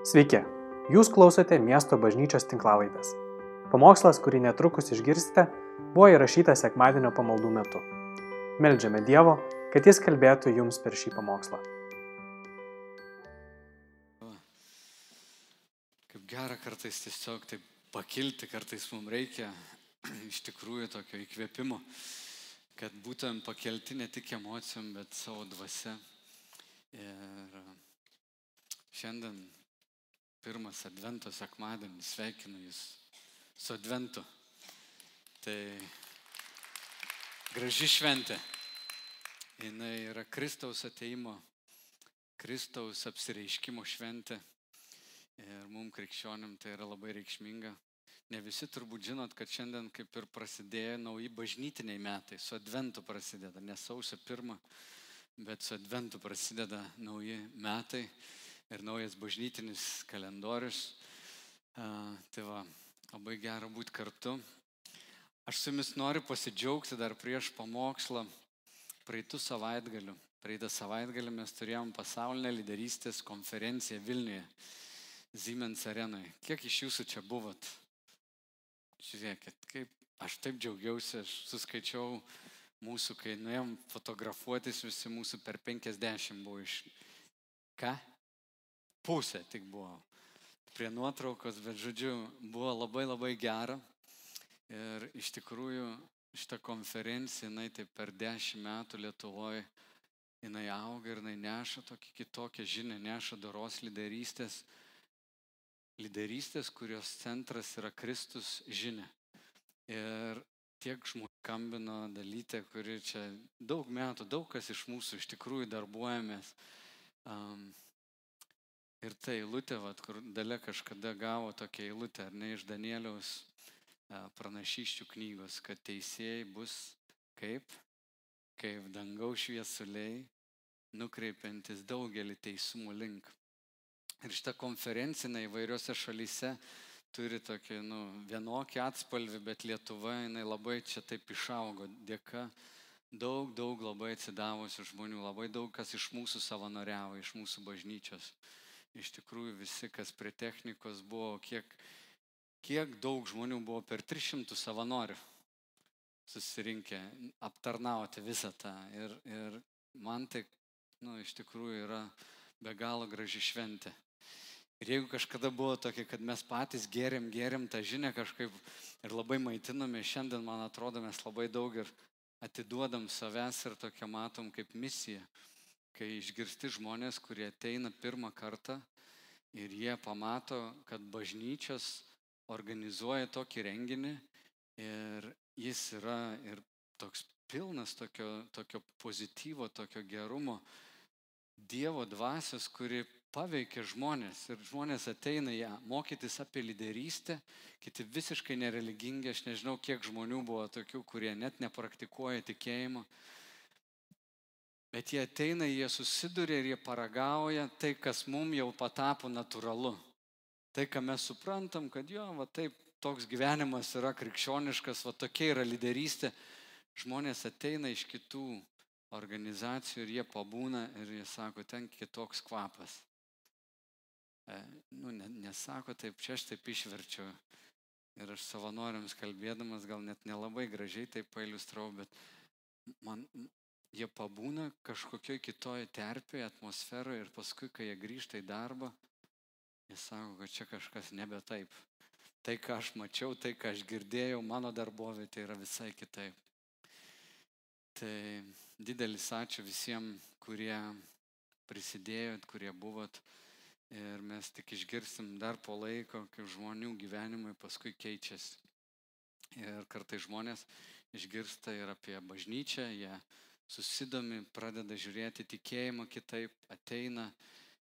Sveiki, jūs klausote miesto bažnyčios tinklavaitės. Pamokslas, kurį netrukus išgirsite, buvo įrašytas sekmadienio pamaldų metu. Meldžiame Dievo, kad Jis kalbėtų jums per šį pamokslą. Kaip gera kartais tiesiog taip pakilti, kartais mums reikia iš tikrųjų tokio įkvėpimo, kad būtumėm pakelti ne tik emocijom, bet savo dvasia. Ir šiandien pirmas Advento sekmadienis, sveikinu Jūs su Adventu. Tai graži šventė. Jis yra Kristaus ateimo, Kristaus apsireiškimo šventė. Ir mums krikščionim tai yra labai reikšminga. Ne visi turbūt žinot, kad šiandien kaip ir prasidėjo nauji bažnytiniai metai, su Adventu prasideda, ne sausio pirmą, bet su Adventu prasideda nauji metai ir naujas bažnytinis kalendorius. Tai va, labai gera būti kartu. Aš su jumis noriu pasidžiaugti dar prieš pamokslą praeitų savaitgalių. Praeitą savaitgalį mes turėjom pasaulinę lyderystės konferenciją Vilniuje, Siemens arenoje. Kiek iš jūsų čia buvot? Žiūrėkit, kaip aš taip džiaugiausi, aš suskaičiau mūsų, kai nuėjom fotografuotis, visi mūsų per 50 buvo iš... Ką? Pusė tik buvo prie nuotraukos, bet žodžiu, buvo labai labai gera. Ir iš tikrųjų šitą konferenciją, jinai taip per dešimt metų Lietuvoje, jinai auga ir jinai neša tokį kitokią žinią, neša doros lyderystės, lyderystės, kurios centras yra Kristus žinia. Ir tiek žmonių skambino dalytė, kuri čia daug metų, daug kas iš mūsų iš tikrųjų darbuojamės. Um, Ir ta eilutė, vat, kur dalė kažkada gavo tokią eilutę, ar ne iš Danieliaus pranašyščių knygos, kad teisėjai bus kaip, kaip dangaus šviesuliai, nukreipiantis daugelį teisumų link. Ir šitą konferenciją įvairiose šalyse turi tokį, nu, vienokį atspalvį, bet Lietuva, jinai labai čia taip išaugo dėka daug, daug labai atsidavusių žmonių, labai daug kas iš mūsų savanoriavo, iš mūsų bažnyčios iš tikrųjų visi, kas prie technikos buvo, kiek, kiek daug žmonių buvo per 300 savanorių susirinkę aptarnauti visą tą. Ir, ir man tai, nu, iš tikrųjų yra be galo graži šventė. Ir jeigu kažkada buvo tokia, kad mes patys geriam, geriam tą žinią kažkaip ir labai maitiname, šiandien, man atrodo, mes labai daug ir atiduodam savęs ir tokią matom kaip misiją kai išgirsti žmonės, kurie ateina pirmą kartą ir jie pamato, kad bažnyčios organizuoja tokį renginį ir jis yra ir toks pilnas tokio, tokio pozityvo, tokio gerumo, Dievo dvasios, kuri paveikia žmonės ir žmonės ateina ją mokytis apie lyderystę, kiti visiškai nereligingi, aš nežinau, kiek žmonių buvo tokių, kurie net nepraktikuoja tikėjimo, Bet jie ateina, jie susiduria ir jie paragauja tai, kas mums jau patapo natūralu. Tai, ką mes suprantam, kad jo, va taip, toks gyvenimas yra krikščioniškas, va tokia yra lyderystė. Žmonės ateina iš kitų organizacijų ir jie pabūna ir jie sako, ten kitoks kvapas. E, nu, ne, nesako taip, čia aš taip išverčiu. Ir aš savanoriams kalbėdamas gal net nelabai gražiai taip pailustrau, bet man, jie pabūna kažkokioj kitoje terpėje, atmosferoje ir paskui, kai jie grįžta į darbą, jie sako, kad čia kažkas nebe taip. Tai, ką aš mačiau, tai, ką aš girdėjau, mano darbovietė yra visai kitaip. Tai didelis ačiū visiems, kurie prisidėjot, kurie buvot. Ir mes tik išgirsim dar po laiko, kaip žmonių gyvenimai paskui keičiasi. Ir kartai žmonės išgirsta ir apie bažnyčią, jie susidomi, pradeda žiūrėti tikėjimą kitaip, ateina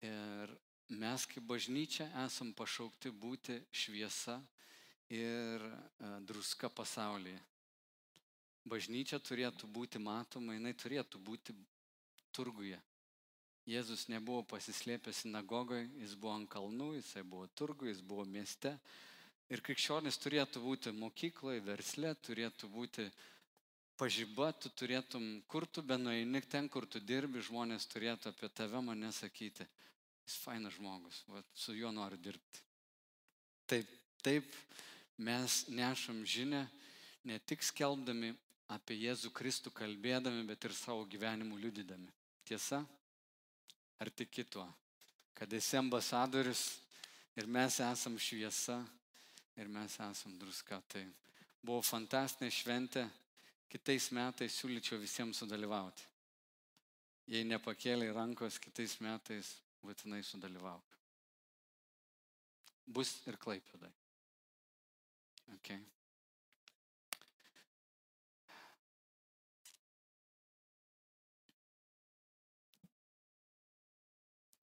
ir mes kaip bažnyčia esam pašaukti būti šviesa ir e, druska pasaulyje. Bažnyčia turėtų būti matoma, jinai turėtų būti turguje. Jėzus nebuvo pasislėpęs sinagogoje, jis buvo ant kalnų, jisai buvo turguje, jis buvo mieste. Ir krikščionis turėtų būti mokykloje, versle, turėtų būti pažyba, tu turėtum, kur tu benueini, ten, kur tu dirbi, žmonės turėtų apie tave mane sakyti. Jis fainas žmogus, va, su juo noriu dirbti. Taip, taip mes nešam žinę, ne tik skelbdami apie Jėzų Kristų kalbėdami, bet ir savo gyvenimu liudydami. Tiesa? Ar tik kituo? Kad esi ambasadorius ir mes esam šviesa ir mes esam druska. Tai buvo fantastinė šventė. Kitais metais siūlyčiau visiems sudalyvauti. Jei nepakėlė rankos, kitais metais būtinai sudalyvauk. Bus ir klaipėdai. Okay.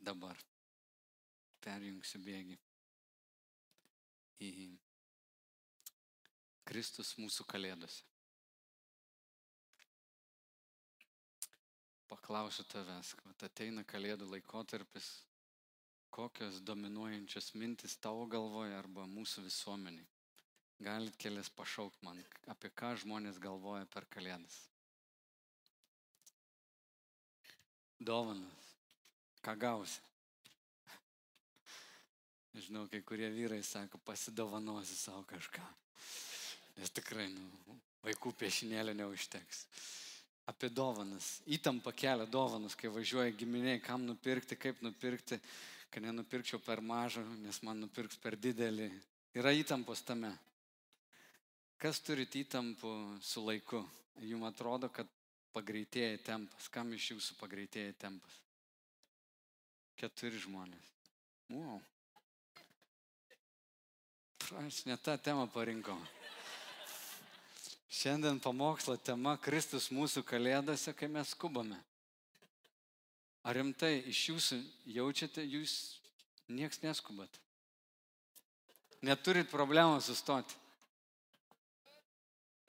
Dabar perjungsiu bėgį į Kristus mūsų kalėdose. Paklausiu tavęs, kad ateina kalėdų laikotarpis, kokios dominuojančios mintis tavo galvoje arba mūsų visuomeniai. Galit kelias pašaukti man, apie ką žmonės galvoja per kalėdas. Dovanas. Ką gausi? Žinau, kai kurie vyrai sako, pasidovanosi savo kažką. Nes tikrai, nu, vaikų piešinėlė neužteks. Apie dovanas. Įtampa kelia dovanas, kai važiuoja giminiai, kam nupirkti, kaip nupirkti, kad nenupirkčiau per mažą, nes man nupirks per didelį. Yra įtampos tame. Kas turit įtampų su laiku? Jums atrodo, kad pagreitėja tempas. Kam iš jūsų pagreitėja tempas? Keturi žmonės. Wow. Aš ne tą temą parinkau. Šiandien pamokslo tema Kristus mūsų kalėdose, kai mes skubame. Ar rimtai iš jūsų jaučiate, jūs nieks neskubat? Neturit problemų sustoti.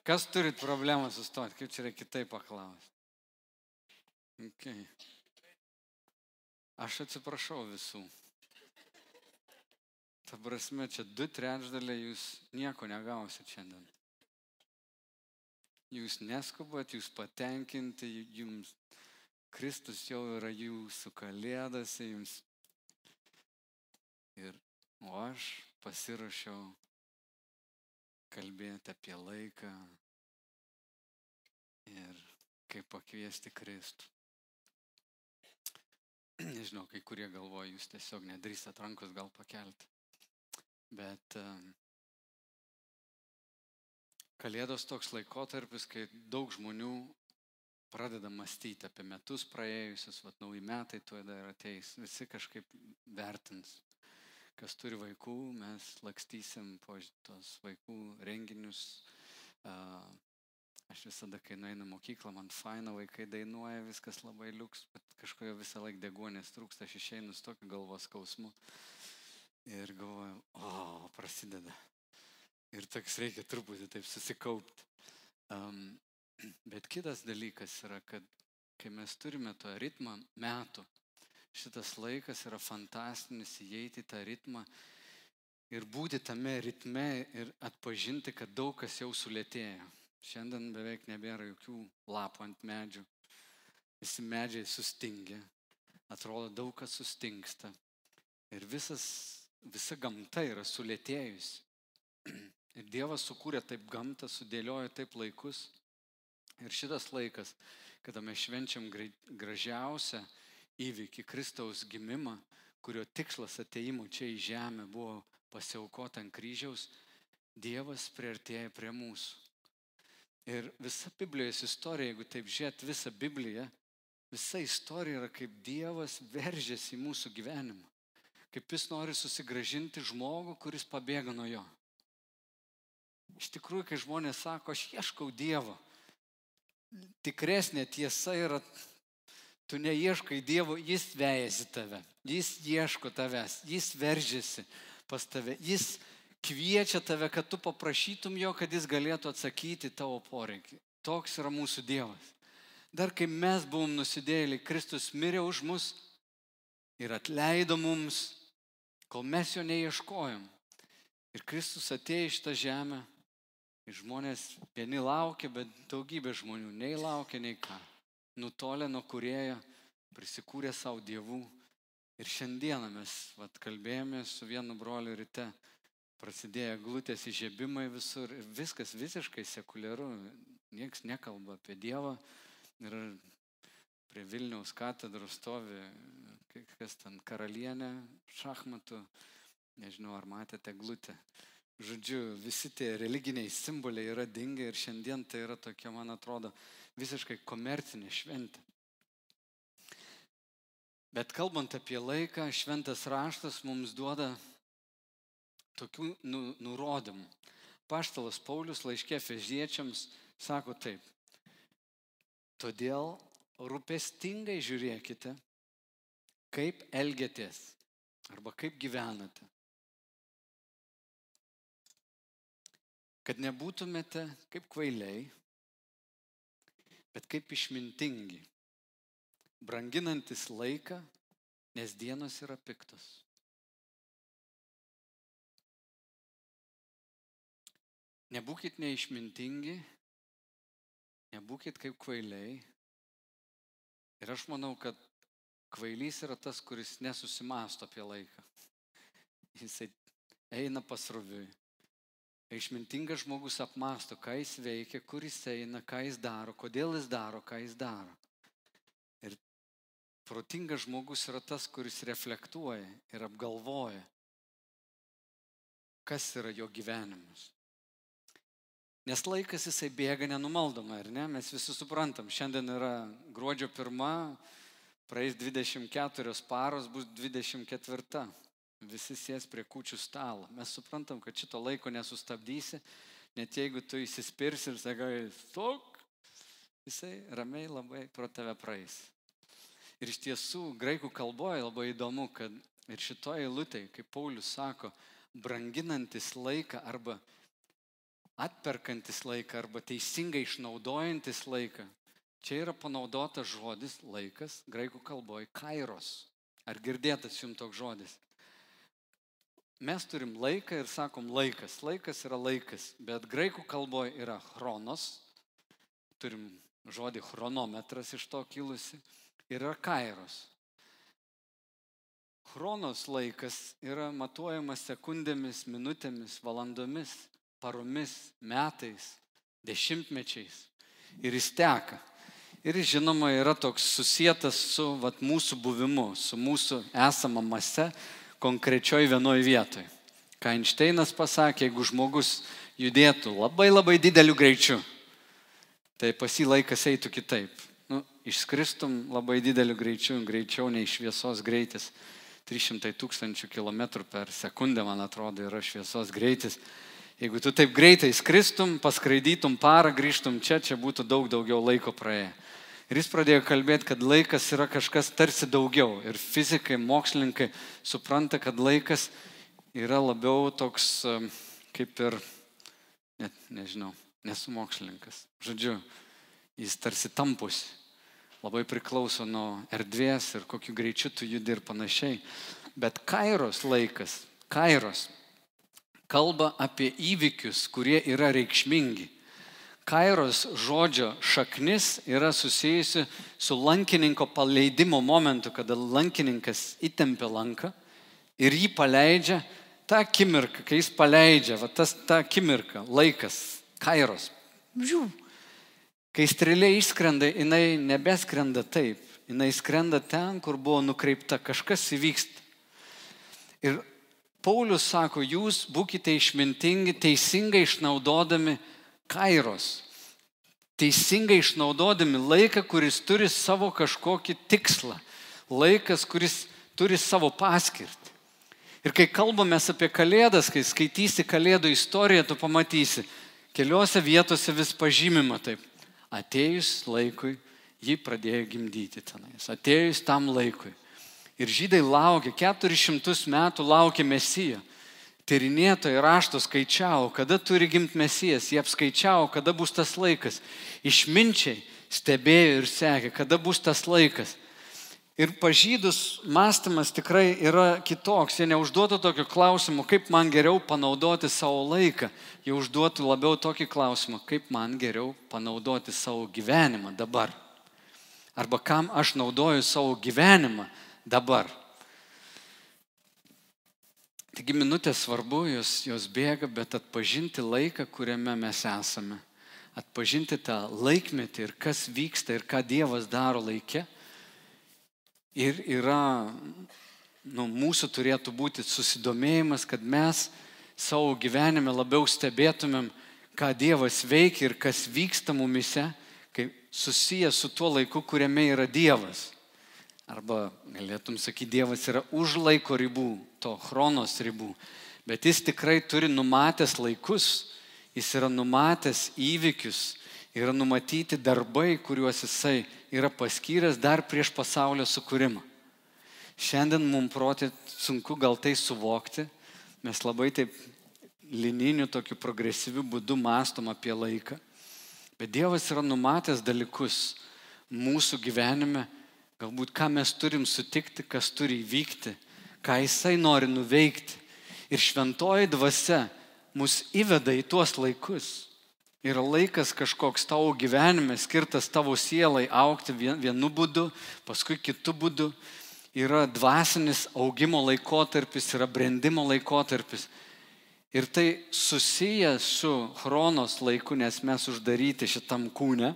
Kas turit problemą sustoti? Kaip čia reikia kitaip paklausti? Okay. Aš atsiprašau visų. Ta prasme, čia du trečdaliai jūs nieko negausit šiandien. Jūs neskubat, jūs patenkinti, jums Kristus jau yra jūsų kalėdose, jums. Ir o aš pasirašiau kalbėti apie laiką ir kaip pakviesti Kristų. Nežinau, kai kurie galvoja, jūs tiesiog nedrįstat rankos gal pakelti. Bet um, Kalėdos toks laikotarpis, kai daug žmonių pradeda mąstyti apie metus praėjusius, vat nauji metai tuo dar ateis, visi kažkaip vertins. Kas turi vaikų, mes lakstysim po tos vaikų renginius. Aš visada, kai nueinu mokyklą, man faina, vaikai dainuoja, viskas labai liuks, bet kažkojo visą laiką degonės trūksta, aš išeinu su tokiu galvos skausmu. Ir galvoju, o, prasideda. Ir toks reikia truputį taip susikaupti. Um, bet kitas dalykas yra, kad kai mes turime tą ritmą metų, šitas laikas yra fantastinis įeiti į tą ritmą ir būti tame ritme ir atpažinti, kad daug kas jau sulėtėjo. Šiandien beveik nebėra jokių lapų ant medžių. Visi medžiai sustingė. Atrodo, daug kas sustingsta. Ir visas, visa gamta yra sulėtėjusi. Ir Dievas sukūrė taip gamtą, sudėliojo taip laikus. Ir šitas laikas, kada mes švenčiam gražiausią įvykį Kristaus gimimą, kurio tikslas ateimų čia į žemę buvo pasiaukoti ant kryžiaus, Dievas priartėja prie mūsų. Ir visa Biblijos istorija, jeigu taip žiūrėt visą Bibliją, visa istorija yra kaip Dievas veržėsi į mūsų gyvenimą. Kaip jis nori susigražinti žmogų, kuris pabėga nuo jo. Iš tikrųjų, kai žmonės sako, aš ieškau Dievo, tikresnė tiesa yra, tu neieškai Dievo, Jis vejasi tave, Jis ieško tavęs, Jis veržiasi pas tave, Jis kviečia tave, kad tu paprašytum jo, kad Jis galėtų atsakyti tavo poreikį. Toks yra mūsų Dievas. Dar kai mes buvom nusidėliai, Kristus mirė už mus ir atleido mums, kol mes jo neieškojom. Ir Kristus atėjo iš tą žemę žmonės vieni laukia, bet daugybė žmonių nei laukia, nei ką. Nutolę nuo kurėjo, prisikūrė savo dievų Ir šiandieną mes vat, kalbėjome su vienu broliu ryte, prasidėjo glutės įžiebimai visur ir viskas visiškai sekuliaru, niekas nekalba apie Dievą. Ir prie Vilniaus katedros stovi, kas ten karalienė šachmatų, nežinau ar matėte glutę. Žodžiu, visi tie religiniai simboliai yra dingę ir šiandien tai yra tokia, man atrodo, visiškai komercinė šventė. Bet kalbant apie laiką, šventas raštas mums duoda tokių nu, nurodymų. Paštalas Paulius laiškė feziečiams sako taip. Todėl rūpestingai žiūrėkite, kaip elgiatės arba kaip gyvenate. Kad nebūtumėte kaip kvailiai, bet kaip išmintingi, branginantis laiką, nes dienos yra piktos. Nebūkit neišmintingi, nebūkit kaip kvailiai. Ir aš manau, kad kvailys yra tas, kuris nesusimasto apie laiką. Jisai eina pasroviui. Išmintingas žmogus apmąsto, ką jis veikia, kur jis eina, ką jis daro, kodėl jis daro, ką jis daro. Ir protingas žmogus yra tas, kuris reflektuoja ir apgalvoja, kas yra jo gyvenimas. Nes laikas jisai bėga nenumaldomai, ar ne? Mes visi suprantam, šiandien yra gruodžio pirma, praeis 24 paros, bus 24 visi sės prie kučių stalo. Mes suprantam, kad šito laiko nesustabdysi, net jeigu tu įsispirsi ir sakai, stok, jisai ramiai labai pro tave praeis. Ir iš tiesų, graikų kalboje labai įdomu, kad ir šitoje eilutėje, kaip Paulius sako, branginantis laiką arba atperkantis laiką arba teisingai išnaudojantis laiką, čia yra panaudotas žodis laikas graikų kalboje kairos. Ar girdėtas jums toks žodis? Mes turim laiką ir sakom laikas. Laikas yra laikas, bet graikų kalboje yra chronos, turim žodį chronometras iš to kilusi, yra kairos. Chronos laikas yra matuojamas sekundėmis, minutėmis, valandomis, paromis, metais, dešimtmečiais. Ir jis teka. Ir žinoma yra toks susijęs su vat, mūsų buvimu, su mūsų esama mase, konkrečioj vienoj vietoj. Ką Einšteinas pasakė, jeigu žmogus judėtų labai labai dideliu greičiu, tai pas jį laikas eitų kitaip. Nu, išskristum labai dideliu greičiu, greičiau nei šviesos greitis. 300 tūkstančių kilometrų per sekundę, man atrodo, yra šviesos greitis. Jeigu tu taip greitai skristum, paskraidytum parą, grįžtum čia, čia būtų daug daugiau laiko praėję. Ir jis pradėjo kalbėti, kad laikas yra kažkas tarsi daugiau. Ir fizikai, mokslininkai supranta, kad laikas yra labiau toks kaip ir, net nežinau, nesu mokslininkas. Žodžiu, jis tarsi tampusi. Labai priklauso nuo erdvės ir kokiu greičiu tu judi ir panašiai. Bet kairos laikas, kairos, kalba apie įvykius, kurie yra reikšmingi kairos žodžio šaknis yra susijusi su lankininko paleidimo momentu, kada lankininkas įtempia lanką ir jį paleidžia tą akimirką, kai jis paleidžia, va tas ta akimirka, laikas, kairos. Žiū. Kai strėlė išskrenda, jinai nebeskrenda taip, jinai skrenda ten, kur buvo nukreipta, kažkas įvyksta. Ir Paulius sako, jūs būkite išmintingi, teisingai išnaudodami kairos. Teisingai išnaudodami laiką, kuris turi savo kažkokį tikslą. Laikas, kuris turi savo paskirtį. Ir kai kalbame apie Kalėdas, kai skaitysi Kalėdų istoriją, tu pamatysi, keliose vietose vis pažymima taip. Atėjus laikui, jį pradėjo gimdyti tenais. Atėjus tam laikui. Ir žydai laukia, 400 metų laukia Mesijo tyrinėtojai rašto skaičiavo, kada turi gimti mesijas, jie apskaičiavo, kada bus tas laikas. Išminčiai stebėjo ir sekė, kada bus tas laikas. Ir pažydus mąstymas tikrai yra kitoks. Jie neužduotų tokio klausimo, kaip man geriau panaudoti savo laiką. Jie užduotų labiau tokį klausimą, kaip man geriau panaudoti savo gyvenimą dabar. Arba kam aš naudoju savo gyvenimą dabar. Taigi minutės svarbu, jos, jos bėga, bet atpažinti laiką, kuriame mes esame. Atpažinti tą laikmetį ir kas vyksta ir ką Dievas daro laikė. Ir yra, nu, mūsų turėtų būti susidomėjimas, kad mes savo gyvenime labiau stebėtumėm, ką Dievas veikia ir kas vyksta mumise, kai susijęs su tuo laiku, kuriame yra Dievas. Arba galėtum sakyti, Dievas yra už laiko ribų, to chronos ribų. Bet jis tikrai turi numatęs laikus, jis yra numatęs įvykius, yra numatyti darbai, kuriuos jisai yra paskyręs dar prieš pasaulio sukūrimą. Šiandien mums protė sunku gal tai suvokti, mes labai taip lininiu tokiu progresyviu būdu mastom apie laiką. Bet Dievas yra numatęs dalykus mūsų gyvenime Galbūt ką mes turim sutikti, kas turi įvykti, ką jisai nori nuveikti. Ir šventoji dvasia mus įveda į tuos laikus. Yra laikas kažkoks tavo gyvenime skirtas tavo sielai aukti vienu būdu, paskui kitu būdu. Yra dvasinis augimo laikotarpis, yra brandimo laikotarpis. Ir tai susiję su chronos laiku, nes mes uždaryti šitam kūne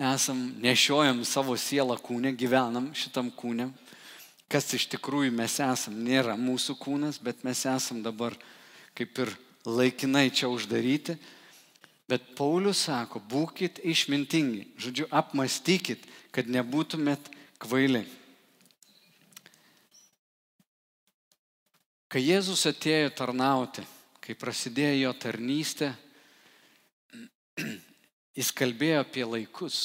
esam, nešiojam savo sielą kūnę, gyvenam šitam kūnė. Kas iš tikrųjų mes esam, nėra mūsų kūnas, bet mes esam dabar kaip ir laikinai čia uždaryti. Bet Paulius sako, būkite išmintingi, žodžiu, apmastykit, kad nebūtumėt kvaili. Kai Jėzus atėjo tarnauti, kai prasidėjo jo tarnystė, Jis kalbėjo apie laikus.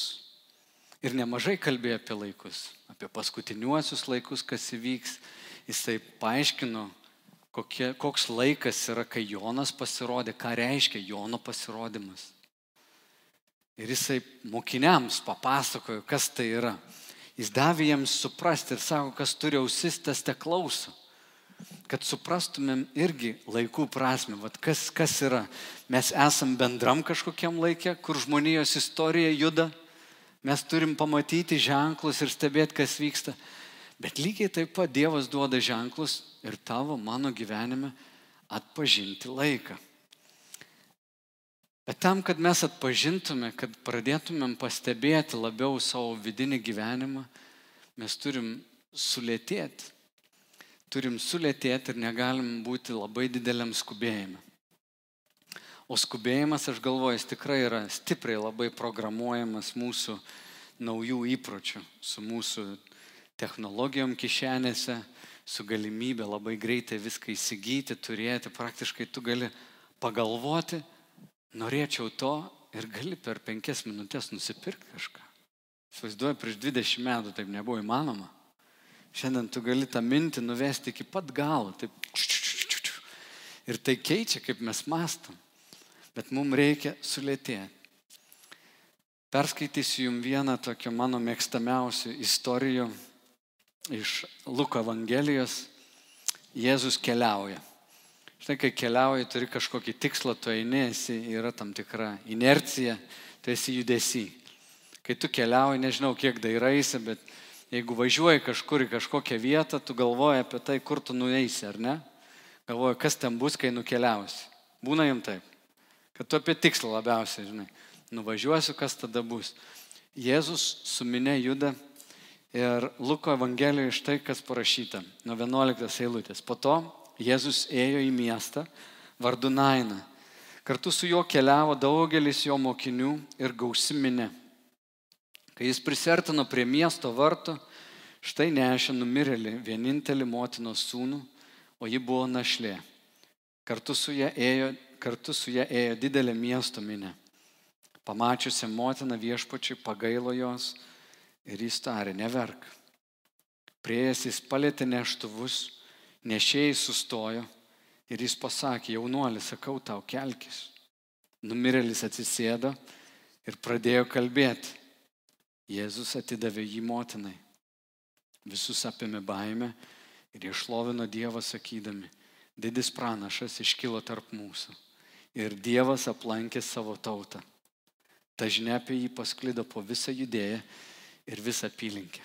Ir nemažai kalbėjo apie laikus, apie paskutiniuosius laikus, kas įvyks. Jisai paaiškino, kokie, koks laikas yra, kai Jonas pasirodė, ką reiškia Jono pasirodymas. Ir jisai mokiniams papasakojo, kas tai yra. Jis davė jiems suprasti ir sako, kas turi ausis, tas te klauso kad suprastumėm irgi laikų prasme, Vat kas, kas yra. Mes esam bendram kažkokiam laikė, kur žmonijos istorija juda, mes turim pamatyti ženklus ir stebėti, kas vyksta. Bet lygiai taip pat Dievas duoda ženklus ir tavo, mano gyvenime atpažinti laiką. Bet tam, kad mes atpažintume, kad pradėtumėm pastebėti labiau savo vidinį gyvenimą, mes turim sulėtėti turim sulėtėti ir negalim būti labai dideliam skubėjime. O skubėjimas, aš galvoju, jis tikrai yra stipriai labai programuojamas mūsų naujų įpročių, su mūsų technologijom kišenėse, su galimybė labai greitai viską įsigyti, turėti, praktiškai tu gali pagalvoti, norėčiau to ir gali per penkias minutės nusipirkti kažką. Įsivaizduoju, prieš 20 metų taip nebuvo įmanoma. Šiandien tu gali tą mintį nuvesti iki pat galo. Taip. Ir tai keičia, kaip mes mastom. Bet mums reikia sulėtėti. Perskaitysiu jums vieną tokią mano mėgstamiausių istorijų iš Luko Evangelijos. Jėzus keliauja. Štai, kai keliauji, turi kažkokį tikslą, tu eini, esi, yra tam tikra inercija, tu esi judesi. Kai tu keliauji, nežinau, kiek dairaisi, bet Jeigu važiuoji kažkur į kažkokią vietą, tu galvoji apie tai, kur tu nueisi, ar ne? Galvoji, kas ten bus, kai nukeliausi. Būna jums taip. Kad tu apie tikslą labiausiai žinai. Nuvažiuosiu, kas tada bus. Jėzus su minė juda ir Luko Evangelijoje štai kas parašyta. Nuo 11 eilutės. Po to Jėzus ėjo į miestą vardu Naina. Kartu su juo keliavo daugelis jo mokinių ir gausi minė. Kai jis prisertino prie miesto vartų, štai nešė numirėlį vienintelį motinos sūnų, o ji buvo našlė. Kartu su ją ėjo, kartu su ją ėjo didelė miesto minė. Pamačiusi motiną viešpačiai pagailo jos ir jis tarė, neverk. Prieėjęs jis palėtė neštuvus, nešėjai sustojo ir jis pasakė, jaunuolis, sakau tau, kelkis. Numirėlis atsisėdo ir pradėjo kalbėti. Jėzus atidavė jį motinai. Visus apėmė baime ir jie šlovino Dievą sakydami, didis pranašas iškilo tarp mūsų ir Dievas aplankė savo tautą. Ta žinia apie jį pasklido po visą judėją ir visą apylinkę.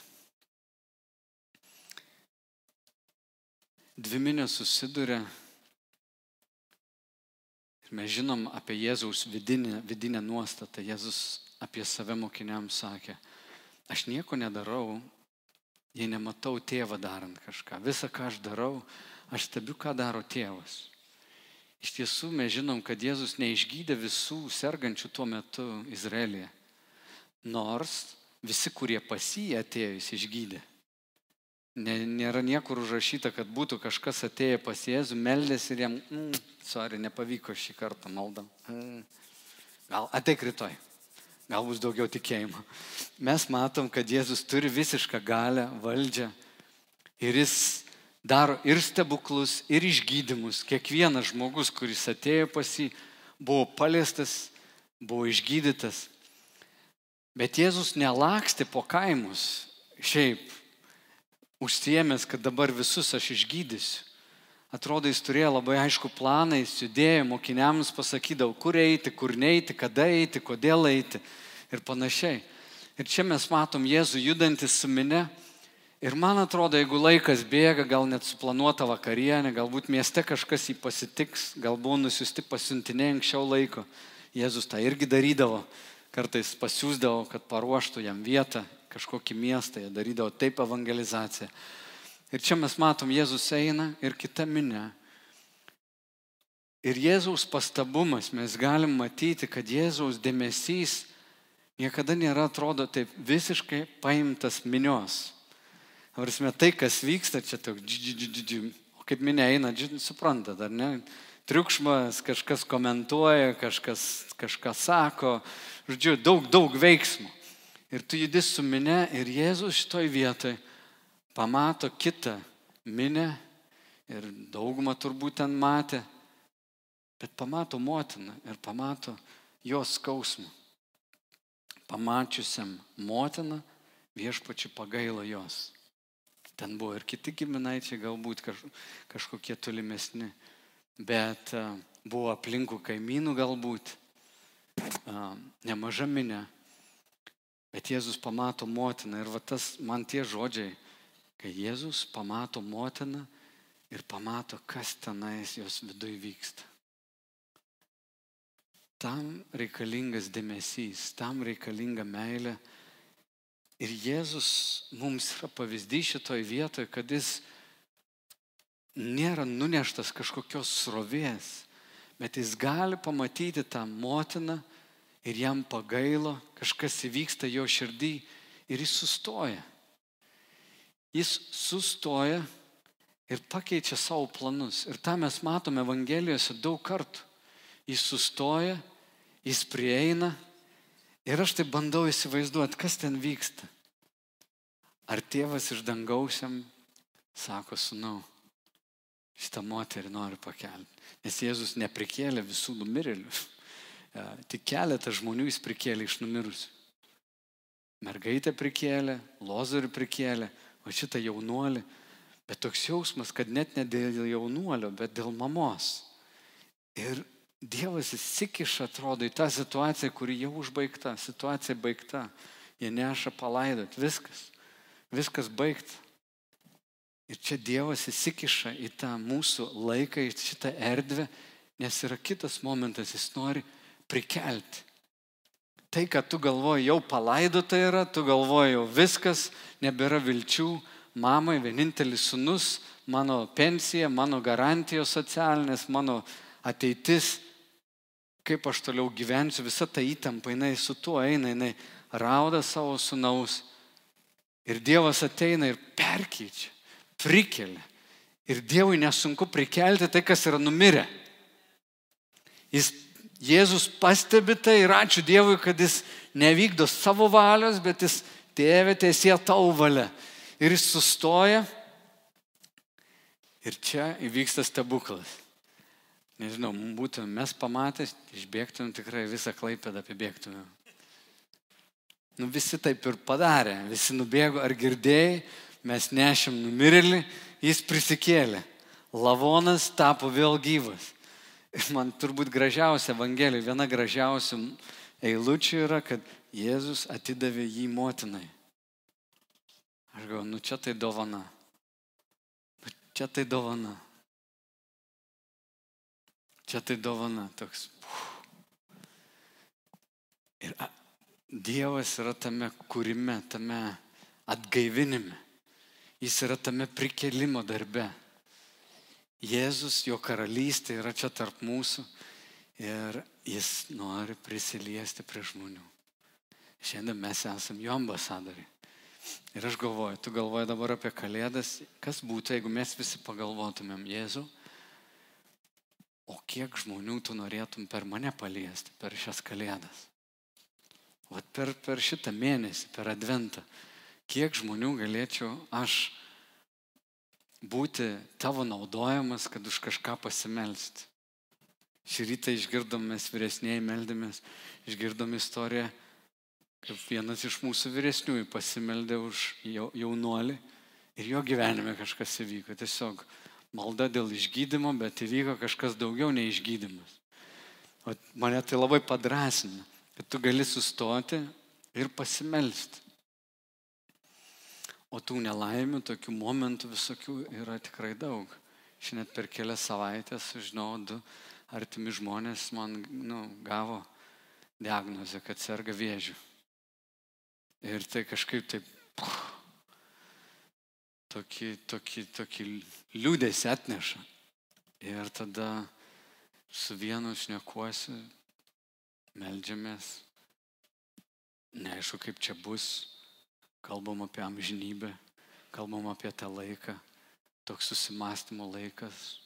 Dvi minės susiduria Mes žinom apie Jėzaus vidinę, vidinę nuostatą. Jėzus apie save mokiniams sakė, aš nieko nedarau, jei nematau tėvą darant kažką. Visa, ką aš darau, aš stebiu, ką daro tėvas. Iš tiesų mes žinom, kad Jėzus neišgydė visų sergančių tuo metu Izraelyje. Nors visi, kurie pas jį atėjo, jis išgydė. Nėra niekur užrašyta, kad būtų kažkas atėję pas Jėzų, meldėsi ir jam, mm, sorry, nepavyko šį kartą maldam. Mm. Gal ateik rytoj, gal bus daugiau tikėjimo. Mes matom, kad Jėzus turi visišką galę, valdžią ir jis daro ir stebuklus, ir išgydymus. Kiekvienas žmogus, kuris atėjo pas jį, buvo paliestas, buvo išgydytas. Bet Jėzus nelaksti po kaimus šiaip, užsiemęs, kad dabar visus aš išgydysiu. Atrodo, jis turėjo labai aišku planą, jis judėjo, mokiniams pasakydavo, kur eiti, kur neiti, kada eiti, kodėl eiti ir panašiai. Ir čia mes matom Jėzų judantis su minė Ir man atrodo, jeigu laikas bėga, gal net suplanuota vakarienė, galbūt mieste kažkas jį pasitiks, galbūt nusiusti pasiuntiniai anksčiau laiko. Jėzus tą irgi darydavo, kartais pasiūsdavo, kad paruoštų jam vietą, kažkokį miestą, jie darydavo taip evangelizaciją. Ir čia mes matom, Jėzus eina ir kita minė. Ir Jėzaus pastabumas, mes galim matyti, kad Jėzaus dėmesys niekada nėra, atrodo, taip visiškai paimtas minios. Varsime, tai, kas vyksta, čia toks, o kaip minė eina, suprantat, ar ne? Triukšmas, kažkas komentuoja, kažkas kažką sako, žodžiu, daug, daug veiksmų. Ir tu judis su minė ir Jėzus šitoj vietoj pamato kitą minę ir daugumą turbūt ten matė, bet pamato motiną ir pamato jos skausmą. Pamačiusiam motiną viešpačiu pagailo jos. Ten buvo ir kiti giminaičiai, galbūt kaž, kažkokie tolimesni, bet buvo aplinkų kaimynų galbūt, nemaža minė. Bet Jėzus pamato motiną ir va tas man tie žodžiai, kai Jėzus pamato motiną ir pamato, kas tenais jos viduje vyksta. Tam reikalingas dėmesys, tam reikalinga meilė Ir Jėzus mums yra pavyzdys šitoj vietoje, kad jis nėra nuneštas kažkokios srovės, bet jis gali pamatyti tą motiną ir jam pagailo, kažkas įvyksta jo širdį ir jis sustoja. Jis sustoja ir pakeičia savo planus. Ir tą mes matome Evangelijose daug kartų. Jis sustoja, jis prieina Ir aš tai bandau įsivaizduoti, kas ten vyksta. Ar tėvas iš dangausiam sako, sunau, šitą moterį noriu pakelti. Nes Jėzus neprikėlė visų numirėlių. Tik keletą žmonių jis prikėlė iš numirusių. Mergaitę prikėlė, lozorių prikėlė, o šitą jaunuolį. Bet toks jausmas, kad net ne dėl jaunuolio, bet dėl mamos. Ir Dievas įsikiša, atrodo, į tą situaciją, kuri jau užbaigta, situacija baigta. Jie neša palaidot, viskas, viskas baigta. Ir čia Dievas įsikiša į tą mūsų laiką, į šitą erdvę, nes yra kitas momentas, jis nori prikelti. Tai, kad tu galvoji, jau palaidota yra, tu galvoji, jau viskas, nebėra vilčių, mamai vienintelis sunus, mano pensija, mano garantijos socialinės, mano ateitis kaip aš toliau gyvensiu, visa ta įtampa, jinai su tuo eina, jinai rauda savo sunaus. Ir Dievas ateina ir perkeičia, prikelia. Ir Dievui nesunku prikelti tai, kas yra numirę. Jis, Jėzus pastebi tai ir ačiū Dievui, kad jis nevykdo savo valios, bet jis tėvė tiesie tau valia. Ir jis sustoja. Ir čia įvyksta stebuklas. Nežinau, būtum mes pamatęs, išbėgtumėm tikrai visą klaipėdą apibėgtumėm. Nu visi taip ir padarė, visi nubėgo, ar girdėjai, mes nešim numirėlį, jis prisikėlė. Lavonas tapo vėl gyvas. Man turbūt gražiausia Evangelija, viena gražiausių eilučių yra, kad Jėzus atidavė jį motinai. Aš galvoju, nu čia tai dovana. Nu, čia tai dovana. Čia tai dovana toks. Ir Dievas yra tame kūrime, tame atgaivinime. Jis yra tame prikelimo darbe. Jėzus, jo karalystė yra čia tarp mūsų ir jis nori prisiliesti prie žmonių. Šiandien mes esame jo ambasadoriai. Ir aš galvoju, tu galvoji dabar apie kalėdas, kas būtų, jeigu mes visi pagalvotumėm, Jėzau, o kiek žmonių tu norėtum per mane paliesti per šias kalėdas. Vat per, per šitą mėnesį, per adventą, kiek žmonių galėčiau aš būti tavo naudojamas, kad už kažką pasimelsti. Šį rytą išgirdom mes vyresnėje meldėmės, išgirdom istoriją, kaip vienas iš mūsų vyresniųjų pasimeldė už jaunuolį ir jo gyvenime kažkas įvyko. Tiesiog malda dėl išgydymo, bet įvyko kažkas daugiau nei išgydymas. O mane tai labai padrasina, kad tu gali sustoti ir pasimelsti. O tų nelaimių, tokių momentų visokių yra tikrai daug. Šiandien per kelias savaitės sužinau, du artimi žmonės man nu, gavo diagnozę, kad serga vėžių. Ir tai kažkaip taip puh, tokį, tokį, tokį liūdėsi atneša. Ir tada su vienu šnekuosi, melžiamės, neaišku, kaip čia bus, kalbam apie amžinybę, kalbam apie tą laiką, toks susimastymo laikas.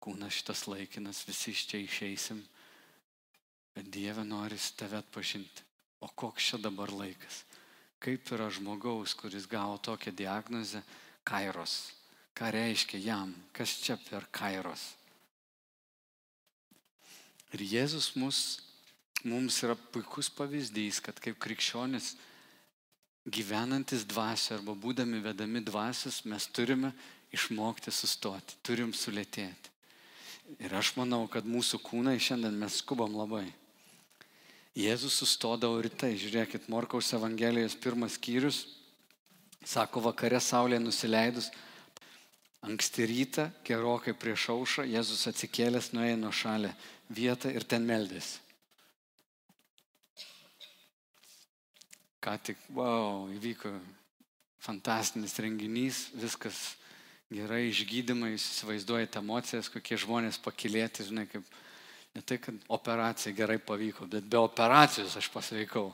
Kūnas šitas laikinas, visi iš čia išeisim, bet Dieve nori tave atpažinti. O koks čia dabar laikas? Kaip yra žmogaus, kuris gavo tokią diagnozę, kairos. Ką reiškia jam? Kas čia per kairos? Ir Jėzus mus, mums yra puikus pavyzdys, kad kaip krikščionis gyvenantis dvasia arba būdami vedami dvasios, mes turime išmokti sustoti, turim sulėtėti. Ir aš manau, kad mūsų kūnai šiandien mes skubam labai. Jėzus sustodavo rytai, žiūrėkit, Morkaus Evangelijos pirmas skyrius, sako, vakare saulė nusileidus, anksti rytą, gerokai prieš aušą, Jėzus atsikėlęs nuėjo nuo šalę vietą ir ten meldėsi. Ką tik, wow, įvyko fantastinis renginys, viskas gerai, išgydymai, jūs įsivaizduojate emocijas, kokie žmonės pakilėti, žinai, kaip ne tai, kad operacija gerai pavyko, bet be operacijos aš pasveikau.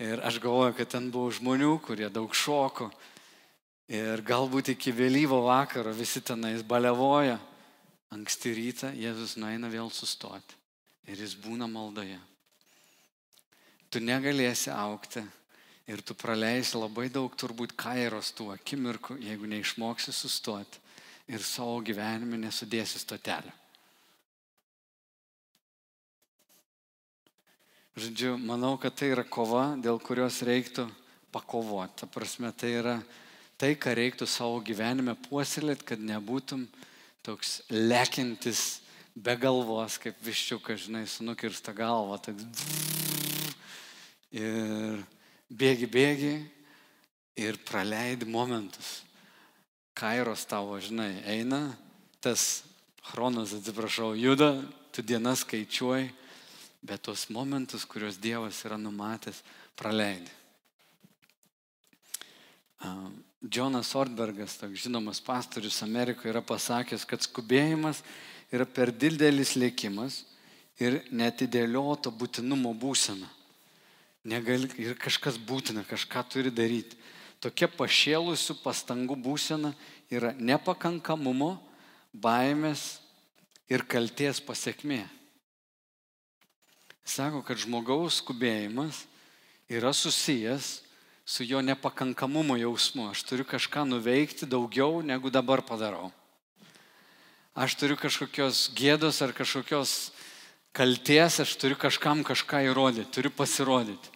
Ir aš galvoju, kad ten buvo žmonių, kurie daug šoko. Ir galbūt iki vėlyvo vakaro visi tenais balevoja. Anksti rytą Jėzus nueina vėl sustoti. Ir jis būna maldoje. Tu negalėsi aukti Ir tu praleisi labai daug turbūt kairos tų akimirkų, jeigu neišmoksi sustoti ir savo gyvenime nesudėsi stotelę. Žodžiu, manau, kad tai yra kova, dėl kurios reiktų pakovoti. Ta prasme, tai yra tai, ką reiktų savo gyvenime puoselėti, kad nebūtum toks lekintis be galvos, kaip viščiukas, žinai, su nukirsta galva. Toks... Ir bėgi, bėgi ir praleidi momentus. Kairos tavo, žinai, eina, tas chronas, atsiprašau, juda, tu dienas skaičiuoji, bet tos momentus, kuriuos Dievas yra numatęs, praleidi. Džonas Ortbergas, toks žinomas pastorius Amerikoje, yra pasakęs, kad skubėjimas yra per didelis lėkimas ir netidėlioto būtinumo būsena. Negali, ir kažkas būtina, kažką turi daryti. Tokia pašėlusių pastangų būsena yra nepakankamumo, baimės ir kalties pasiekmė. Sako, kad žmogaus skubėjimas yra susijęs su jo nepakankamumo jausmu. Aš turiu kažką nuveikti daugiau, negu dabar padarau. Aš turiu kažkokios gėdos ar kažkokios kalties, aš turiu kažkam kažką įrodyti, turiu pasirodyti.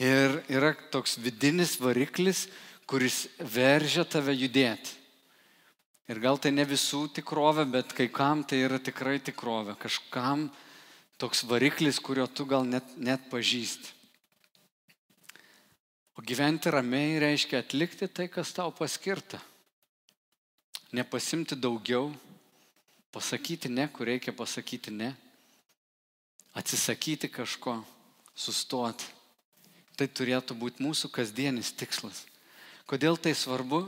Ir yra toks vidinis variklis, kuris veržia tave judėti. Ir gal tai ne visų tikrovė, bet kai kam tai yra tikrai tikrovė. Kažkam toks variklis, kurio tu gal net, net pažįsti. O gyventi ramiai reiškia atlikti tai, kas tau paskirta. Nepasimti daugiau, Pasakyti ne, kur reikia pasakyti ne. Atsisakyti kažko, sustoti. Tai turėtų būti mūsų kasdienis tikslas. Kodėl tai svarbu?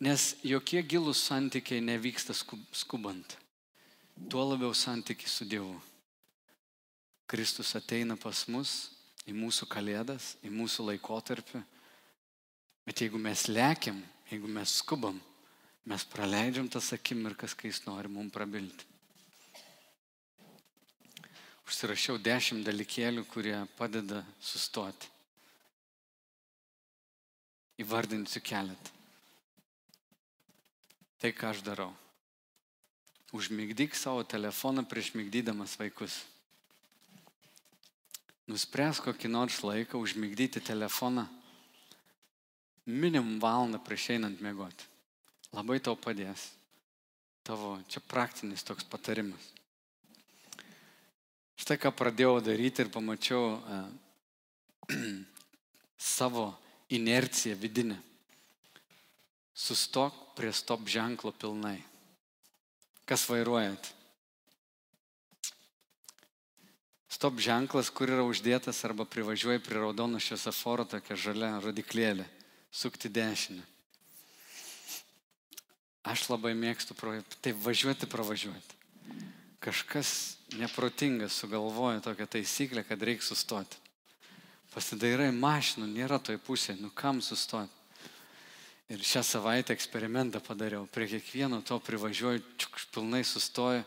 Nes jokie gilūs santykiai nevyksta skubant. Tuo labiau santykiai su Dievu. Kristus ateina pas mus į mūsų kalėdas, į mūsų laikotarpį. Bet jeigu mes lėkiam, jeigu mes skubam, mes praleidžiam tas akimirkas, kai jis nori mums prabilti. Užsirašiau dešimt dalykėlių, kurie padeda sustoti. Įvardinsiu keletą. Tai ką aš darau. Užmigdyk savo telefoną prieš mygdydamas vaikus. Nuspręs kokį nors laiką užmigdyti telefoną minimum valandą prieš einant miegoti. Labai tau padės. Tavo čia praktinis toks patarimas. Štai ką pradėjau daryti ir pamačiau uh, savo inerciją vidinę. Sustok prie stop ženklo pilnai. Kas vairuojat? Stop ženklas, kur yra uždėtas arba privažiuoji prie raudono šviesoforo tokia žalia rodiklėlė. Sukti dešinę. Aš labai mėgstu taip važiuoti, pravažiuoti. Kažkas neprotingas sugalvoja tokią taisyklę, kad reikia sustoti. Pasidairai mašinų, nėra toj pusėje, nu kam sustoti. Ir šią savaitę eksperimentą padariau. Prie kiekvieno to privažiuoju, čiuk, pilnai sustoju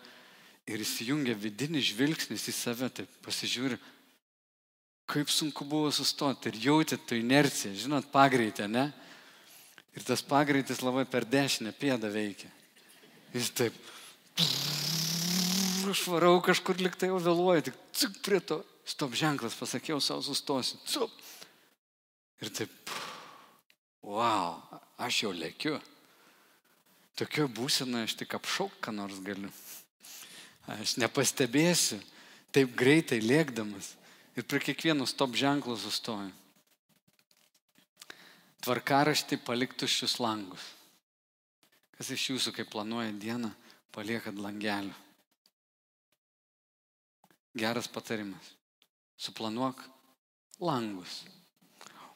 ir įsijungia vidinis žvilgsnis į save, tai pasižiūri, kaip sunku buvo sustoti ir jauti tą inerciją, žinot, pagreitę, ne? Ir tas pagreitis labai per dešinę pėdą veikia. Jis taip, aš varau kažkur liktai jau vėluoju, tik cik prie to, stop ženklas, pasakiau savo sustosiu, cup. Ir taip, wow, aš jau lėkiu. Tokio būsena aš tik apšauk, ką nors galiu. Aš nepastebėsiu, taip greitai lėkdamas. Ir prie kiekvieno stop ženklo sustoju. Tvarkaraštį paliktušius langus. Kas iš jūsų, kai planuoja dieną, paliekat langelį? Geras patarimas. Suplanuok langus.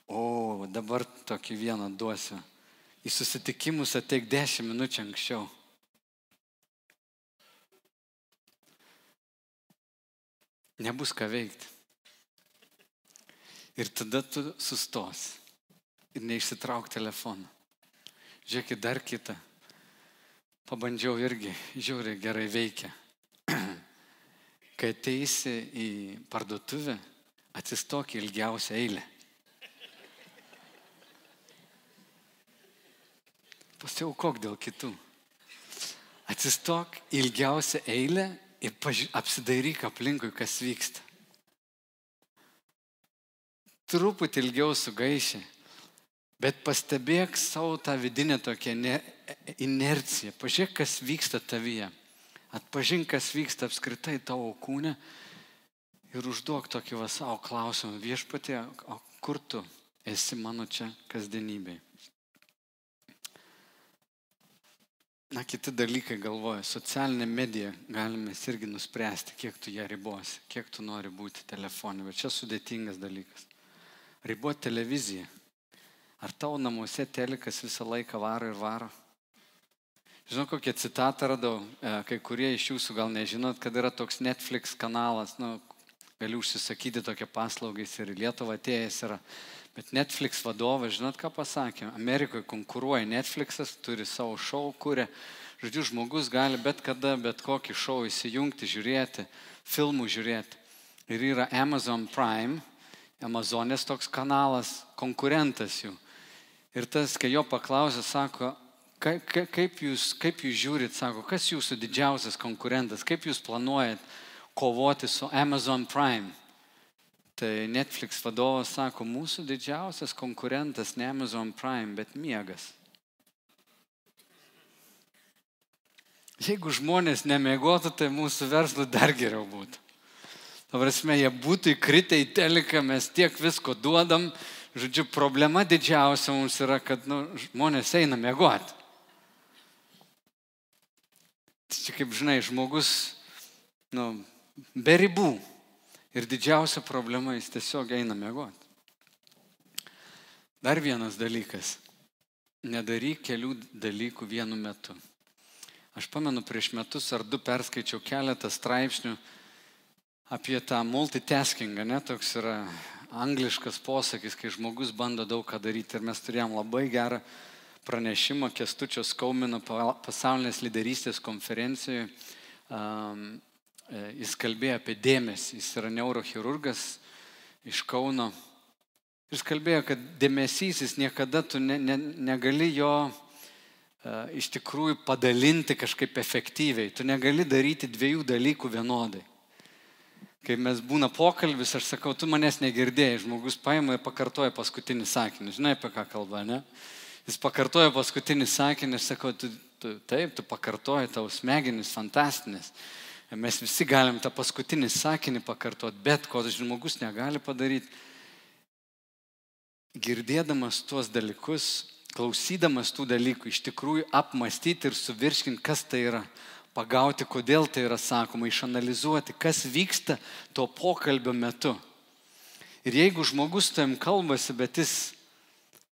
O, dabar tokį vieną duosiu. Į susitikimus ateik 10 minučių anksčiau. Nebus ką veikti. Ir tada tu sustosi ir neišsitrauk telefoną. Žiūrėkit, dar kitą. Pabandžiau irgi, žiūri, gerai veikia. Kai ateisi į parduotuvę, atsistok į ilgiausią eilę. Pasiaukok dėl kitų. Atsistok ilgiausią eilę ir apsidairyk aplinkui, kas vyksta. Truputį ilgiau sugaišė, Bet pastebėk savo tą vidinę tokią inerciją. Pažiūrėk, kas vyksta tavyje. Atpažink, kas vyksta apskritai tavo kūne ir užduok tokį va savo klausimą. Viešpatė, o kur tu esi mano čia kasdienybėje? Na, kiti dalykai galvoja, socialinė medija galime irgi nuspręsti, kiek tu ją ribosi, kiek tu nori būti telefonė, bet čia sudėtingas dalykas. Riboti televiziją Ar tavo namuose telikas visą laiką varo ir varo? Žinau, kokią citatą radau, e, kai kurie iš jūsų gal nežinot, kad yra toks Netflix kanalas, nu, galiu užsisakyti tokią paslaugą, jis ir į Lietuvą atėjęs yra. Bet Netflix vadovas, žinot, ką pasakė? Amerikoje konkuruoja Netflixas, turi savo šou, kuria. Žodžiu, žmogus gali bet kada, bet kokį šou įsijungti, žiūrėti, filmų žiūrėti. Ir yra Amazon Prime, Amazonės toks kanalas, konkurentas jų. Ir tas, kai jo paklausė, sako, kaip, kaip, jūs, kaip jūs žiūrit, sako, kas jūsų didžiausias konkurentas, kaip jūs planuojat kovoti su Amazon Prime. Tai Netflix vadovas sako, mūsų didžiausias konkurentas ne Amazon Prime, bet miegas. Jeigu žmonės nemiegotų, tai mūsų verslui dar geriau būtų. Tavrasme, jie būtų įkritę į teliką, mes tiek visko duodam, Žodžiu, problema didžiausia mums yra, kad nu, žmonės eina mėgoti. čia kaip žinai, žmogus, nu, be ribų. Ir didžiausia problema, jis tiesiog eina mėgoti. Dar vienas dalykas. Nedaryk kelių dalykų vienu metu. Aš pamenu, prieš metus ar du perskaičiau keletą straipsnių apie tą multitaskingą, ne, toks yra angliškas posakis, kai žmogus bando daug ką daryti. Ir mes turėjom labai gerą pranešimą Kestučio Skaumino pasaulinės lyderystės konferencijoje. Um, jis kalbėjo apie dėmesį, jis yra neurochirurgas iš Kauno. Jis kalbėjo, kad dėmesys, jis niekada tu ne, ne, negali jo uh, iš tikrųjų padalinti kažkaip efektyviai. Tu negali daryti dviejų dalykų vienodai kai mes būna pokalbis, aš sakau, tu manęs negirdėjai, žmogus paima ir pakartoja paskutinį sakinį. Žinai, apie ką kalba, ne? Jis pakartoja paskutinį sakinį, aš sakau, tu, tu, taip, tu pakartoji tavo smegenis, fantastinis. Mes visi galim tą paskutinį sakinį pakartoti, bet ko žmogus negali padaryti. Girdėdamas tuos dalykus, klausydamas tų dalykų, iš tikrųjų apmastyti ir suvirškinti, kas tai yra pagauti, kodėl tai yra sakoma, išanalizuoti, kas vyksta to pokalbio metu. Ir jeigu žmogus tam kalbasi, bet jis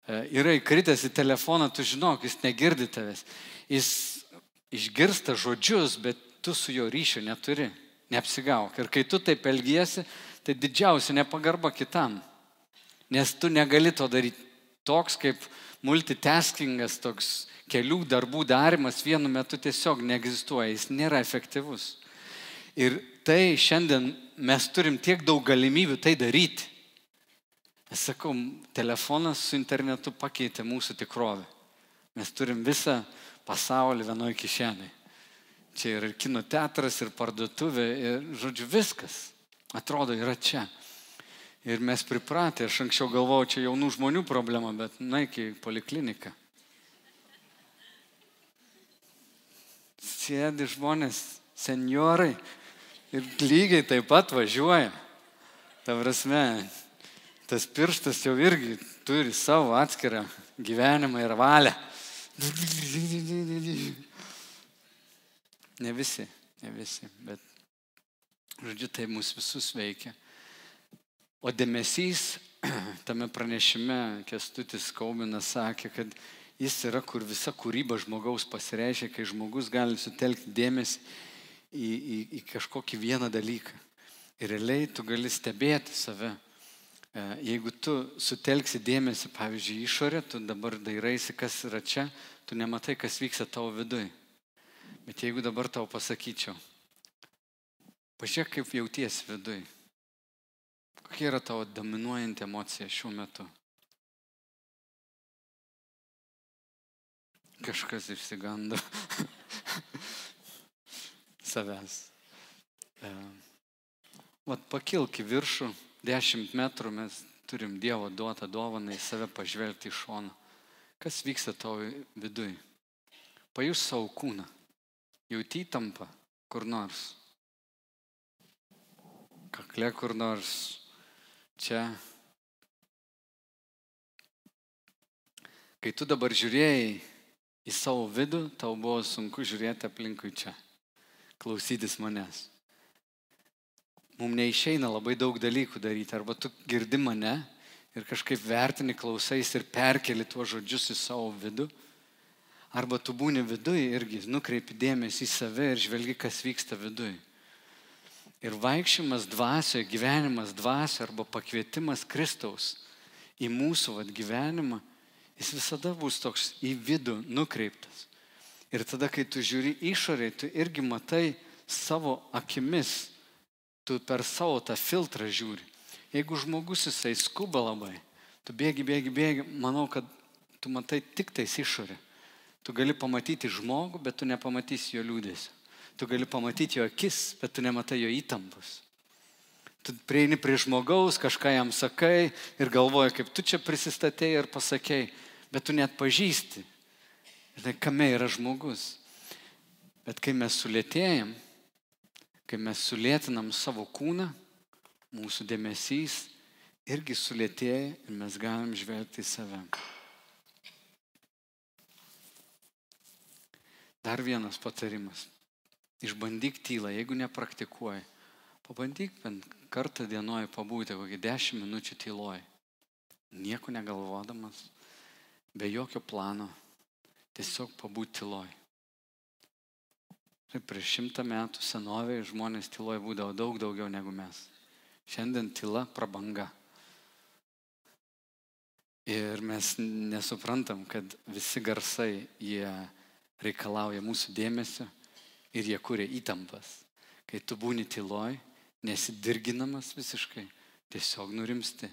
e, yra įkritęs į telefoną, tu žinok, jis negirdi tavęs. Jis išgirsta žodžius, bet tu su jo ryšio neturi. Neapsigauk. Ir kai tu taip elgiesi, tai didžiausia nepagarba kitam. Nes tu negali to daryti toks kaip multitaskingas, toks kelių darbų darimas vienu metu tiesiog neegzistuoja, jis nėra efektyvus. Ir tai šiandien mes turim tiek daug galimybių tai daryti. Aš sakau, telefonas su internetu pakeitė mūsų tikrovę. Mes turim visą pasaulį vienoje kišenėje. Čia yra ir kino teatras, ir parduotuvė, ir žodžiu viskas. Atrodo, yra čia. Ir mes pripratę, aš anksčiau galvojau, čia jaunų žmonių problema, bet naik į polikliniką. sėdi žmonės, seniorai ir lygiai taip pat važiuoja. Ta prasme, tas pirštas jau irgi turi savo atskirą gyvenimą ir valią. Ne visi, ne visi, bet, žodžiu, tai mūsų visus veikia. O dėmesys tame pranešime Kestutis Kauminas sakė, kad jis yra, kur visa kūryba žmogaus pasireiškia, kai žmogus gali sutelkti dėmesį į, į, į kažkokį vieną dalyką. Ir realiai tu gali stebėti save. E, jeigu tu sutelksi dėmesį, pavyzdžiui, išorė, tu dabar dairaisi, kas yra čia, tu nematai, kas vyksta tavo viduje. Bet jeigu dabar tau pasakyčiau, pažiūrėk, kaip jauties viduje. Kokia yra tavo dominuojanti emocija šiuo metu? Kažkas išsigando savęs. E, vat pakilk į viršų, dešimt metrų mes turim Dievo duotą dovaną į save pažvelgti iš šono. Kas vyksta tavo viduj? Pajus savo kūną. Jauti įtampą kur nors. Kakle kur nors. Čia. Kai tu dabar žiūrėjai į savo vidų, tau buvo sunku žiūrėti aplinkui čia, klausytis manęs. Mums neišeina labai daug dalykų daryti, arba tu girdi mane ir kažkaip vertini, klausais ir perkeli tuos žodžius į savo vidų, arba tu būni viduje irgi nukreipi dėmesį į save ir žvelgi, kas vyksta viduje. Ir vaikščiojimas dvasioje, gyvenimas dvasioje arba pakvietimas Kristaus į mūsų vat, gyvenimą jis visada bus toks į vidų nukreiptas. Ir tada, kai tu žiūri išoriai, tu irgi matai savo akimis, tu per savo tą filtrą žiūri. Jeigu žmogus jisai skuba labai, tu bėgi, bėgi, bėgi, manau, kad tu matai tik tais išorę. Tu gali pamatyti žmogų, bet tu nepamatysi jo liūdėsio. Tu gali pamatyti jo akis, bet tu nematai jo įtampos. Tu prieini prie žmogaus, kažką jam sakai ir galvoji, kaip tu čia prisistatėjai ir pasakėjai bet tu net pažįsti. Žinai, kame yra žmogus. Bet kai mes sulėtėjam, kai mes sulėtinam savo kūną, mūsų dėmesys irgi sulėtėja ir mes galim žvelgti į save. Dar vienas patarimas. Išbandyk tylą, jeigu nepraktikuoji. Pabandyk bent kartą dienoje pabūti kokį dešimt minučių tyloj. Nieko negalvodamas, be jokio plano, tiesiog pabūti tyloj. Ir prieš šimtą metų senovėje žmonės tyloj būdavo daug daugiau negu mes. Šiandien tyla prabanga. Ir mes nesuprantam, kad visi garsai, jie reikalauja mūsų dėmesio ir jie kuria įtampas. Kai tu būni tyloj, nesidirginamas visiškai, tiesiog nurimsti.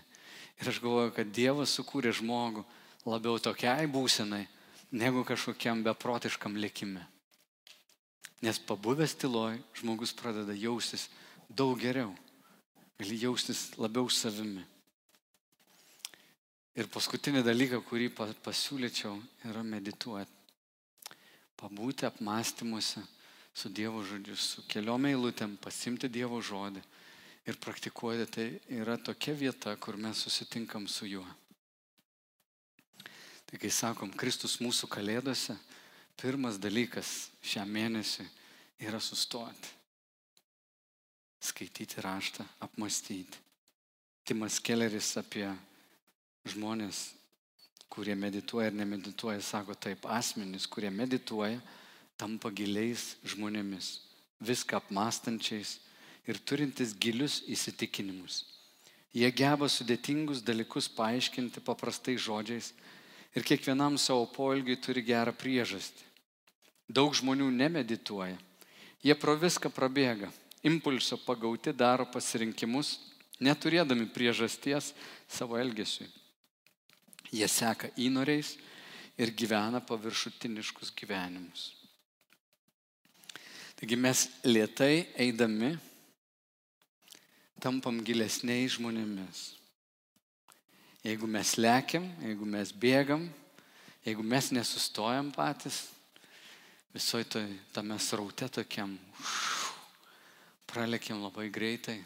Ir aš galvoju, kad Dievas sukūrė žmogų labiau tokiai būsenai, negu kažkokiam beprotiškam lėkime. Nes pabuvęs tyloj, žmogus pradeda jaustis daug geriau, gali jaustis labiau savimi. Ir paskutinį dalyką, kurį pasiūlyčiau, yra medituoti. Pabūti apmąstymuose su Dievo žodžiu, su keliom eilutėm, pasimti Dievo žodį ir praktikuoti. Tai yra tokia vieta, kur mes susitinkam su juo. Tai kai sakom, Kristus mūsų kalėdose, pirmas dalykas šiam mėnesiui yra sustoti. Skaityti raštą, apmastyti. Timas Kelleris apie žmonės, kurie medituoja ir nemedituoja, sako taip, asmenys, kurie medituoja, tampa giliais žmonėmis, viską apmastančiais ir turintis gilius įsitikinimus. Jie geba sudėtingus dalykus paaiškinti paprastais žodžiais ir kiekvienam savo poelgiui turi gerą priežastį. Daug žmonių nemedituoja. Jie pro viską prabėga, impulso pagauti daro pasirinkimus, neturėdami priežasties savo elgesiui. Jie seka įnoriais ir gyvena paviršutiniškus gyvenimus. Taigi mes lietai eidami tampam gilesniais žmonėmis. Jeigu mes lėkiam, jeigu mes bėgam, jeigu mes nesustojam patys, visoje to, tame sraute tokiam, pralekiam labai greitai,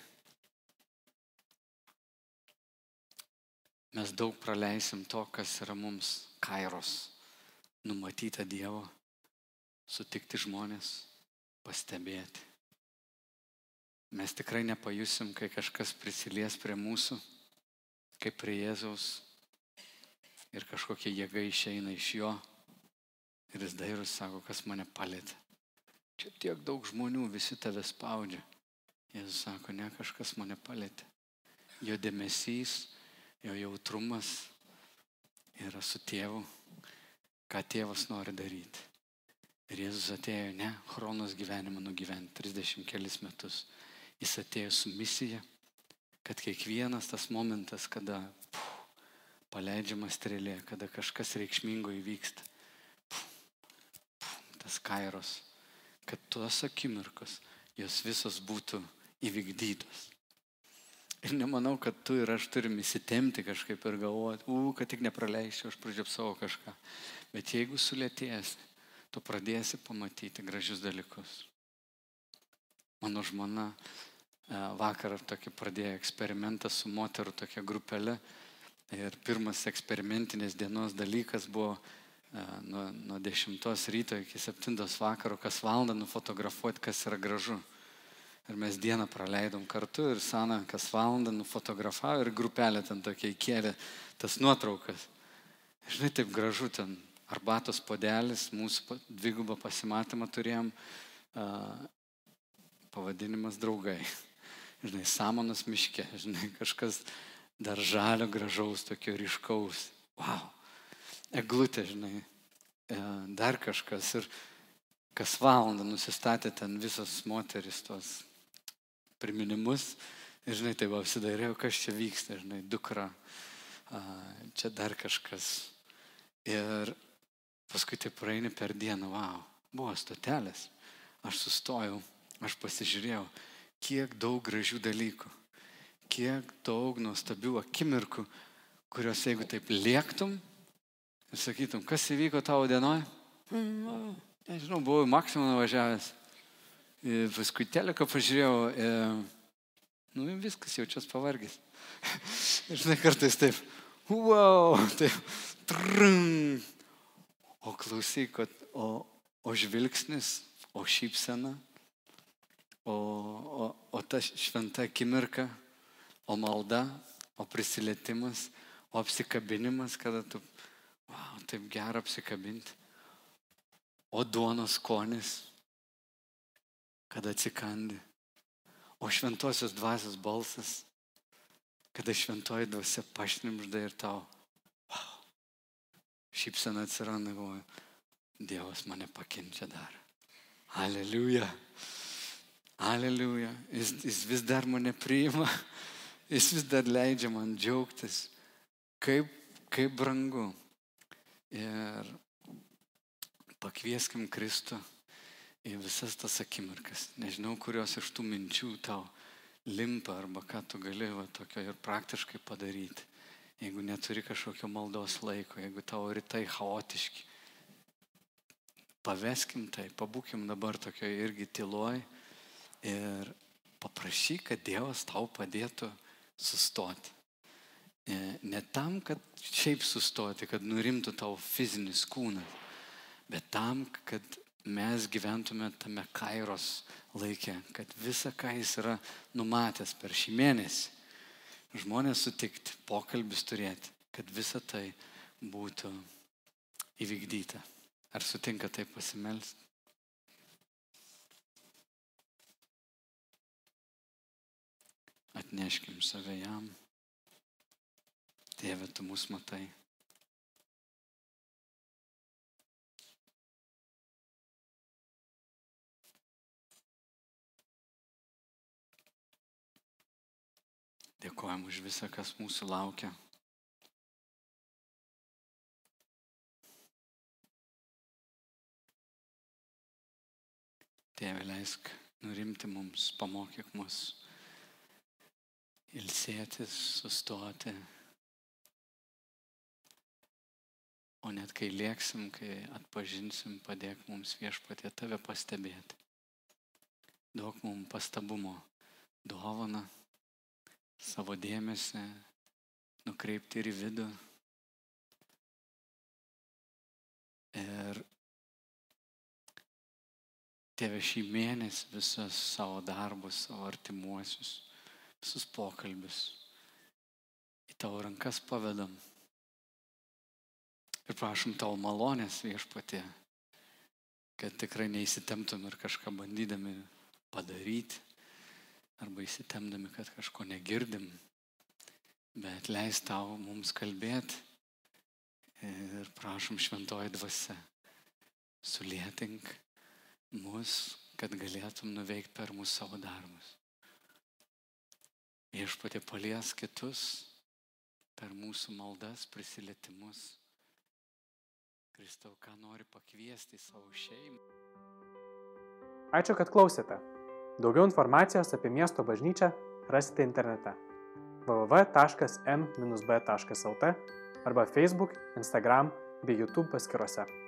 mes daug praleisim to, kas yra mums kairos, numatyta Dievo, sutikti žmonės, pastebėti. Mes tikrai nepajusim, kai kažkas prisilies prie mūsų, kaip prie Jėzaus ir kažkokia jėga išeina iš jo ir jis dairus sako, kas mane palėtė. Čia tiek daug žmonių, visi tave spaudžia. Jėzus sako, ne kažkas mane palėtė. Jo dėmesys jo jautrumas yra su tėvu, ką tėvas nori daryti. Ir Jėzus atėjo ne chronos gyvenimą nugyventi 30 kelis metus. Jis atėjo su misija, kad kiekvienas tas momentas, kada puh, paleidžiama strėlė, kada kažkas reikšmingo įvyksta, puh, puh, tas kairos, kad tuos akimirkos jos visos būtų įvykdytos. Ir nemanau, kad tu ir aš turim įsitemti kažkaip ir galvoti, u, kad tik nepraleisiu, aš pražiopsau kažką. Bet jeigu sulėtėsi, tu pradėsi pamatyti gražius dalykus. Mano žmona e, vakar tokį pradėjo eksperimentą su moterų tokia grupelė. Ir pirmas eksperimentinės dienos dalykas buvo e, nuo, nuo 10 ryto iki 7 vakaro kas valandą nufotografuoti, kas yra gražu. Ir mes dieną praleidom kartu ir Sana kas valandą nufotografavo ir grupelė ten tokia įkėlė tas nuotraukas. Žinai, taip gražu ten arbatos podelis, mūsų dvigubą pasimatymą turėjom, pavadinimas draugai. Žinai, samonas miške, žinai, kažkas dar žalio gražaus, tokio ryškaus. Wow. Eglutė, žinai, uh, dar kažkas. Ir kas valandą nusistatė ten visas moteris tos priminimus. Ir žinai, tai va apsidairiau, kas čia vyksta, žinai, dukra, čia dar kažkas. Ir paskui tai praeini per dieną, wow, buvo stotelės. Aš sustojau, aš pasižiūrėjau, kiek daug gražių dalykų, kiek daug nuostabių akimirkų, kurios jeigu taip liektum ir sakytum, kas įvyko tavo dienoje, mm, nežinau, buvau į maksimumą nuvažiavęs, Ir paskui teleką pažiūrėjau, e, nu viskas jaučias pavargęs. Ir žinai, kartais taip, wow, taip, trun. O klausyk, o, o žvilgsnis, o šypsena, o, o, o ta šventa akimirka, o malda, o prisilietimas, o apsikabinimas, kada tu, wow, taip gera apsikabinti, o duonos skonis, kada atsikandi, o šventosios dvasios balsas, kada šventoji dvasia pašnimžda ir tau, šypsena atsiranda, galvoju, Dievas mane pakenčia dar. Aleliuja. Aleliuja. Jis, jis vis dar mane priima. Jis vis dar leidžia man džiaugtis. Kaip, kaip brangu. Ir pakvieskim Kristų į visas tas akimirkas. Nežinau, kurios iš tų minčių tau limpa arba ką tu gali va, tokio ir praktiškai padaryti. Jeigu neturi kažkokio maldos laiko, jeigu tavo rytai chaotiški, paveskim tai, pabūkim dabar tokio irgi tyloj ir paprašyk, kad Dievas tau padėtų sustoti. E, ne tam, kad šiaip sustoti, kad nurimtų tavo fizinis kūnas, bet tam, kad mes gyventume tame kairos laikė, kad visa, ką jis yra numatęs per šį mėnesį, žmonės sutikti, pokalbis turėti, kad visa tai būtų įvykdyta. Ar sutinka taip pasimelsti? Atneškim save jam. Tėve, tu mus matai. Dėkojam už visą, kas mūsų laukia. Tėve, leisk nurimti mums, pamokyk mus ilsėtis, sustoti. O net kai lieksim, kai atpažinsim, padėk mums viešpatė tave pastebėti. Duok mums pastabumo, dovana, savo dėmesį nukreipti ir į vidų. Ir Tėve šį mėnesį visus savo darbus, savo artimuosius, visus pokalbius į tavo rankas pavedam. Ir prašom tavo malonės viešpatė, kad tikrai neįsitemtum ir kažką bandydami padaryti, arba įsitemdami, kad kažko negirdim, bet leis tau mums kalbėti ir prašom šventoji dvasia, sulėtink mus, kad galėtum nuveikti per mūsų savo darbus. Viešpatė palies kitus per mūsų maldas, prisilietimus. Kristau, ką nori pakviesti į savo šeimą. Ačiū, kad klausėte. Daugiau informacijos apie miesto bažnyčią rasite internete www.m-b.lt arba Facebook, Instagram bei YouTube paskiruose.